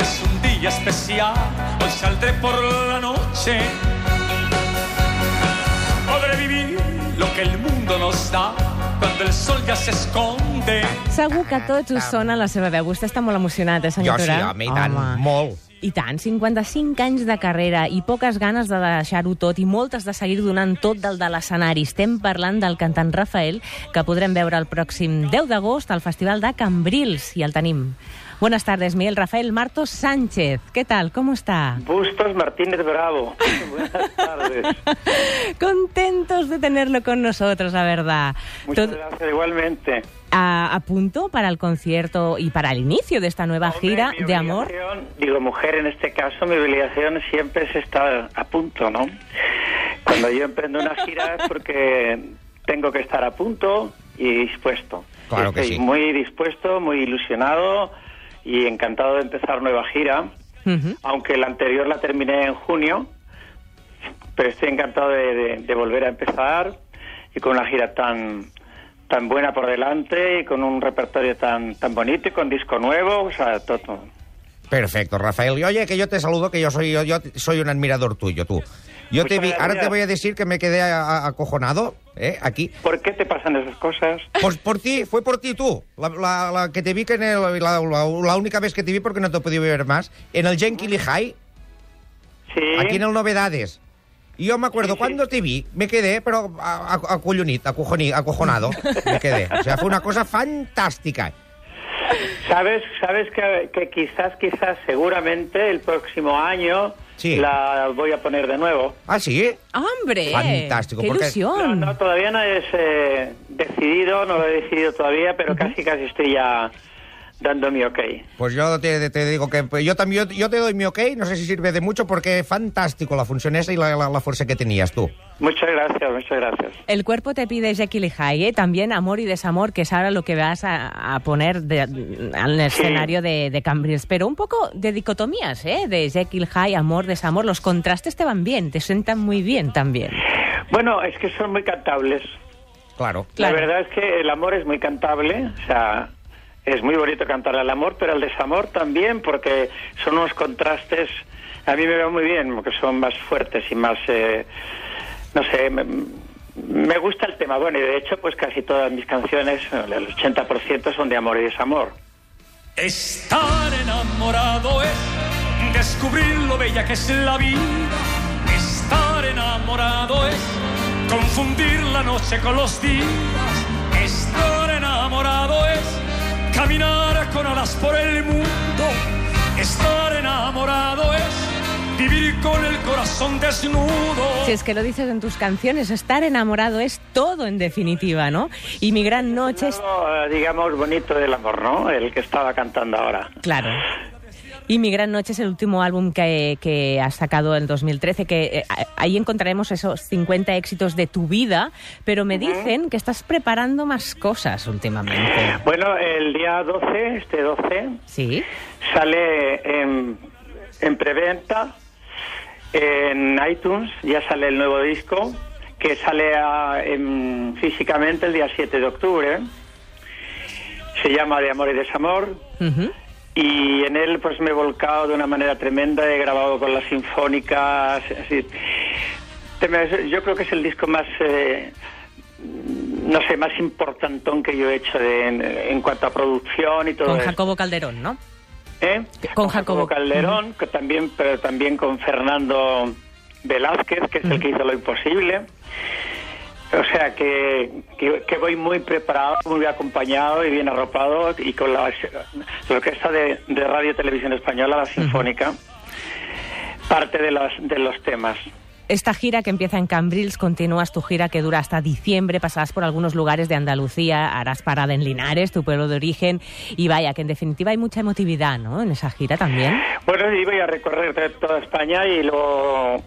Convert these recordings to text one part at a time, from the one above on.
es un día especial. Hoy saldré por la noche. Podré vivir lo que el mundo nos da cuando el sol ya se esconde. Segur que tots us sona la seva veu. Vostè està molt emocionat, eh, senyor Jo sí, home, i tant, Home. molt. I tant, 55 anys de carrera i poques ganes de deixar-ho tot i moltes de seguir donant tot del de l'escenari. Estem parlant del cantant Rafael, que podrem veure el pròxim 10 d'agost al Festival de Cambrils, i el tenim. Buenas tardes, Miguel Rafael Martos Sánchez. ¿Qué tal? ¿Cómo está? Bustos Martínez Bravo. Buenas tardes. Contentos de tenerlo con nosotros, la verdad. Muchas Todo- gracias igualmente. A, a punto para el concierto y para el inicio de esta nueva Hombre, gira de amor. Digo, mujer en este caso, mi obligación siempre es estar a punto, ¿no? Cuando yo emprendo una gira es porque tengo que estar a punto y dispuesto. Claro que Estoy sí. muy dispuesto, muy ilusionado y encantado de empezar nueva gira. Ujú. aunque la anterior la terminé en junio, pero estoy encantado de, de- de volver a empezar y con una gira tan tan buena por delante y con un repertorio tan tan bonito y con disco nuevo, o sea, todo. Perfecto, Rafael. Y oye, que yo te saludo, que yo soy yo, yo soy un admirador tuyo, tú. Yo te vi, ahora te voy a decir que me quedé a- a- acojonado, ¿eh? Aquí. ¿Por qué te pasan esas cosas? Pues por ti, fue por ti tú. La, la- la que te vi que en el- la, la- única vez que te vi porque no te he podido ver más, en el Jenkins High, Sí. aquí en el Novedades. Y yo me acuerdo, Sí, sí. cuando te vi, me quedé, pero a- a- acollonit, acojoni- acojonado. Me quedé. O sea, fue una cosa fantástica. Sabes, sabes que, que quizás, quizás, seguramente el próximo año Sí. la voy a poner de nuevo. Ah, sí. ¡Hombre! Fantástico, ¡Qué porque- ilusión! no, todavía no es eh, decidido, no lo he decidido todavía, pero casi casi estoy ya dando mi ok. Pues yo te, te digo que pues yo también yo, yo te doy mi ok, no sé si sirve de mucho porque fantástico la función esa y la, la- la fuerza que tenías tú. Muchas gracias, muchas gracias. El cuerpo te pide Jekyll y Hyde, ¿eh? también amor y desamor, que es ahora lo que vas a, a poner de- en el Sí. escenario de, de Cambrils. Pero un poco de dicotomías, ¿eh? De Jekyll Hyde, amor, desamor. Los contrastes te van bien, te sientan muy bien también. Bueno, es que son muy cantables. Claro. Claro. La verdad es que el amor es muy cantable, o sea, es muy bonito cantar al amor, pero el desamor también, porque son unos contrastes, a mí me va muy bien, porque son más fuertes y más, eh, no sé, me, me gusta el tema. Bueno, y de hecho, pues casi todas mis canciones, el 80% son de amor y desamor. Estar enamorado es descubrir lo bella que es la vida. Estar enamorado es confundir la noche con los días. Caminar con alas por el mundo. Estar enamorado es vivir con el corazón desnudo. Si es que lo dices en tus canciones, estar enamorado es todo en definitiva, ¿no? Y mi gran noche es... Digamos, bonito del amor, ¿no? El que estaba cantando ahora. Claro. Y Mi Gran Noche es el último álbum que, que has sacado en 2013, que eh, ahí encontraremos esos 50 éxitos de tu vida, pero me dicen que estás preparando más cosas últimamente. Bueno, el día 12, este 12, ¿Sí? sale en, en preventa en iTunes, ya sale el nuevo disco, que sale a- en- físicamente el día 7 de octubre. Se llama De Amor y Desamor. Ujú. Y en él pues me he volcado de una manera tremenda, he grabado con las sinfónicas. así. Yo creo que es el disco más, eh, no sé, más importantón que yo he hecho de- en, en cuanto a producción y todo Con. Jacobo Calderón, ¿no? ¿Eh? Con Jacobo. Calderón, que también, pero también con Fernando Velázquez, que es el que hizo lo imposible. O sea que, que, que voy muy preparado, muy acompañado y bien arropado y con la, la orquesta de, de Radio Televisión Española, la Sinfónica, parte de, las, de los temas. Esta gira que empieza en Cambrils, continúas tu gira que dura hasta diciembre, pasarás por algunos lugares de Andalucía, harás parada en Linares, tu pueblo de origen, y vaya, que en definitiva hay mucha emotividad, ¿no? En esa gira también. Bueno, y voy a recorrer toda España y luego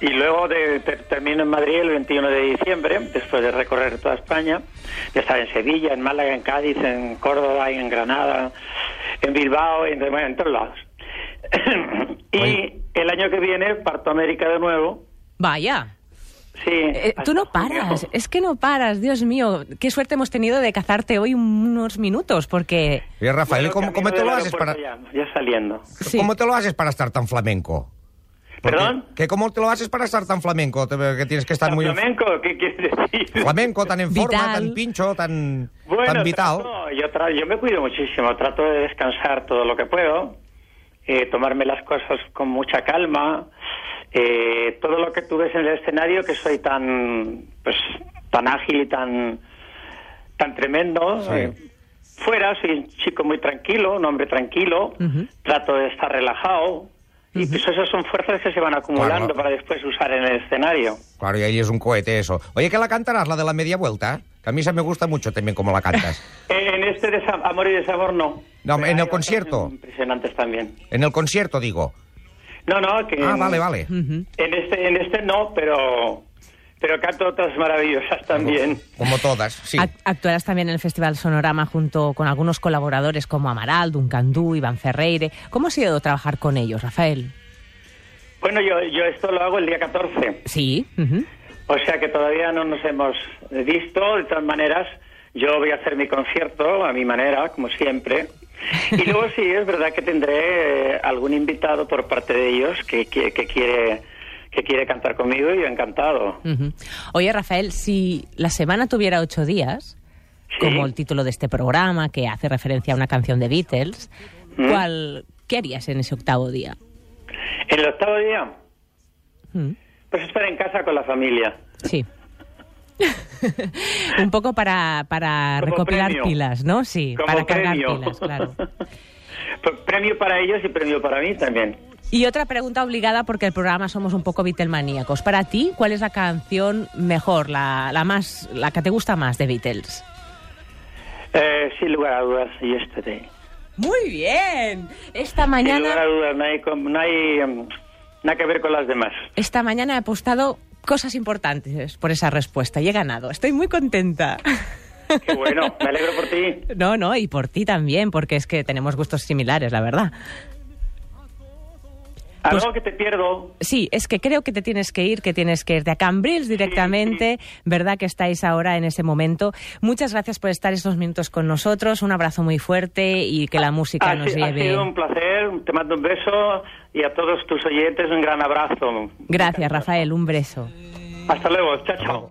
y luego de, te- termino en Madrid el 21 de diciembre, después de recorrer toda España, de estar en Sevilla, en Málaga, en Cádiz, en Córdoba, en Granada, en Bilbao, en, bueno, en todos lados. y Oye. el año que viene parto a América de nuevo Vaya. Sí. Eh, tú no hasta junio. paras, es que no paras, Dios mío. Qué suerte hemos tenido de cazarte hoy unos minutos, porque... Oye, Rafael, Bueno, ¿cómo, cómo te lo haces para, Ya, ya saliendo. Sí. ¿cómo te lo haces para estar tan flamenco? ¿Perdón? ¿Que ¿Cómo te lo haces para estar tan flamenco? Te- Que tienes que estar muy... ¿Flamenco? ¿Qué quieres decir? Flamenco, tan en forma, Vital. tan pincho, tan, Bueno, tan vital. trato- yo, yo me cuido muchísimo, trato de descansar todo lo que puedo, eh, tomarme las cosas con mucha calma. eh, todo lo que tú ves en el escenario, que soy tan, pues, tan ágil y tan, tan tremendo. Sí. eh, fuera soy un chico muy tranquilo, un hombre tranquilo, trato de estar relajado. Y pues esas son fuerzas que se van acumulando Claro. para después usar en el escenario. Claro, y ahí es un cohete eso. Oye, ¿que la cantarás, la de la media vuelta? Que a mí se me gusta mucho también como la cantas. En este desa- amor y desamor no. No, Pero en el concierto. Impresionantes también. En el concierto, digo. No, no, que Ah, vale, vale. En este en este no, pero pero canto otras maravillosas también. Como todas, sí. Ac- Actuarás también en el Festival Sonorama junto con algunos colaboradores como Amaral, Duncan Du, Iván Ferreire. ¿Cómo ha sido trabajar con ellos, Rafael? Bueno, yo yo esto lo hago el día 14, Sí. ujú. o sea que todavía no nos hemos visto, de todas maneras yo voy a hacer mi concierto a mi manera, como siempre. Y luego sí, es verdad que tendré eh, algún invitado por parte de ellos que, que, que quiere que quiere cantar conmigo y yo encantado. Oye, Rafael, si la semana tuviera ocho días, Sí. como el título de este programa, que hace referencia a una canción de Beatles, ¿Mm? ¿cuál, ¿qué harías en ese octavo día? En el octavo día, Mm, pues estar en casa con la familia. Sí. Un poco para, para Como recopilar premio. pilas, ¿no? Sí, Como para cargar pilas, claro. Pues premio para ellos y premio para mí también. Y otra pregunta obligada porque el programa somos un poco Beatlemaníacos. Para ti, ¿cuál es la canción mejor, la, la más, la que te gusta más de Beatles? Eh, sin lugar a dudas, Yesterday. Muy bien. Esta Sin lugar a mañana, dudas, no hay, no hay em, nada que ver con las demás. esta mañana he apostado cosas importantes por esa respuesta y he ganado. Estoy muy contenta. Qué bueno, me alegro por ti. No, no, y por ti también, porque es que tenemos gustos similares, la verdad. Algo Pues- que te pierdo. Sí, es que creo que te tienes que ir, que tienes que irte a Cambrils directamente, ¿verdad? Que estáis ahora en ese momento. Muchas gracias por estar estos minutos con nosotros, un abrazo muy fuerte y que la música Ha, nos si- ha lleve. sido un placer, te mando un beso y a todos tus oyentes un gran abrazo. Gracias, Rafael, un beso. Hasta luego, chao, chao.